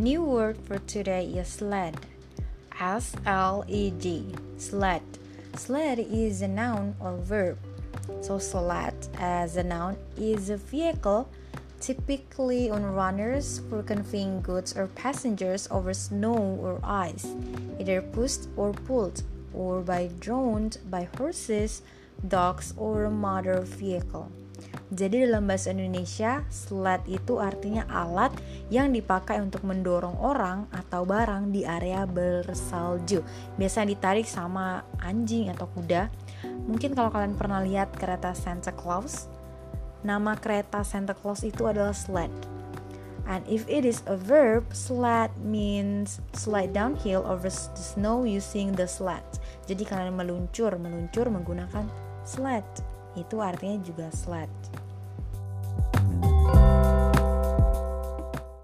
new word for today is sled. S L E D. Sled. Sled is a noun or verb. So sled as a noun is a vehicle typically on runners for conveying goods or passengers over snow or ice, either pushed or pulled, or by drawn by horses, dogs, or a motor vehicle. Jadi dalam bahasa Indonesia, sled itu artinya alat yang dipakai untuk mendorong orang atau barang di area bersalju. Biasa ditarik sama anjing atau kuda. Mungkin kalau kalian pernah lihat kereta Santa Claus, nama kereta Santa Claus itu adalah sled. And if it is a verb, sled means slide downhill over the snow using the sled. Jadi kalian meluncur, meluncur menggunakan sled. Itu artinya juga sled.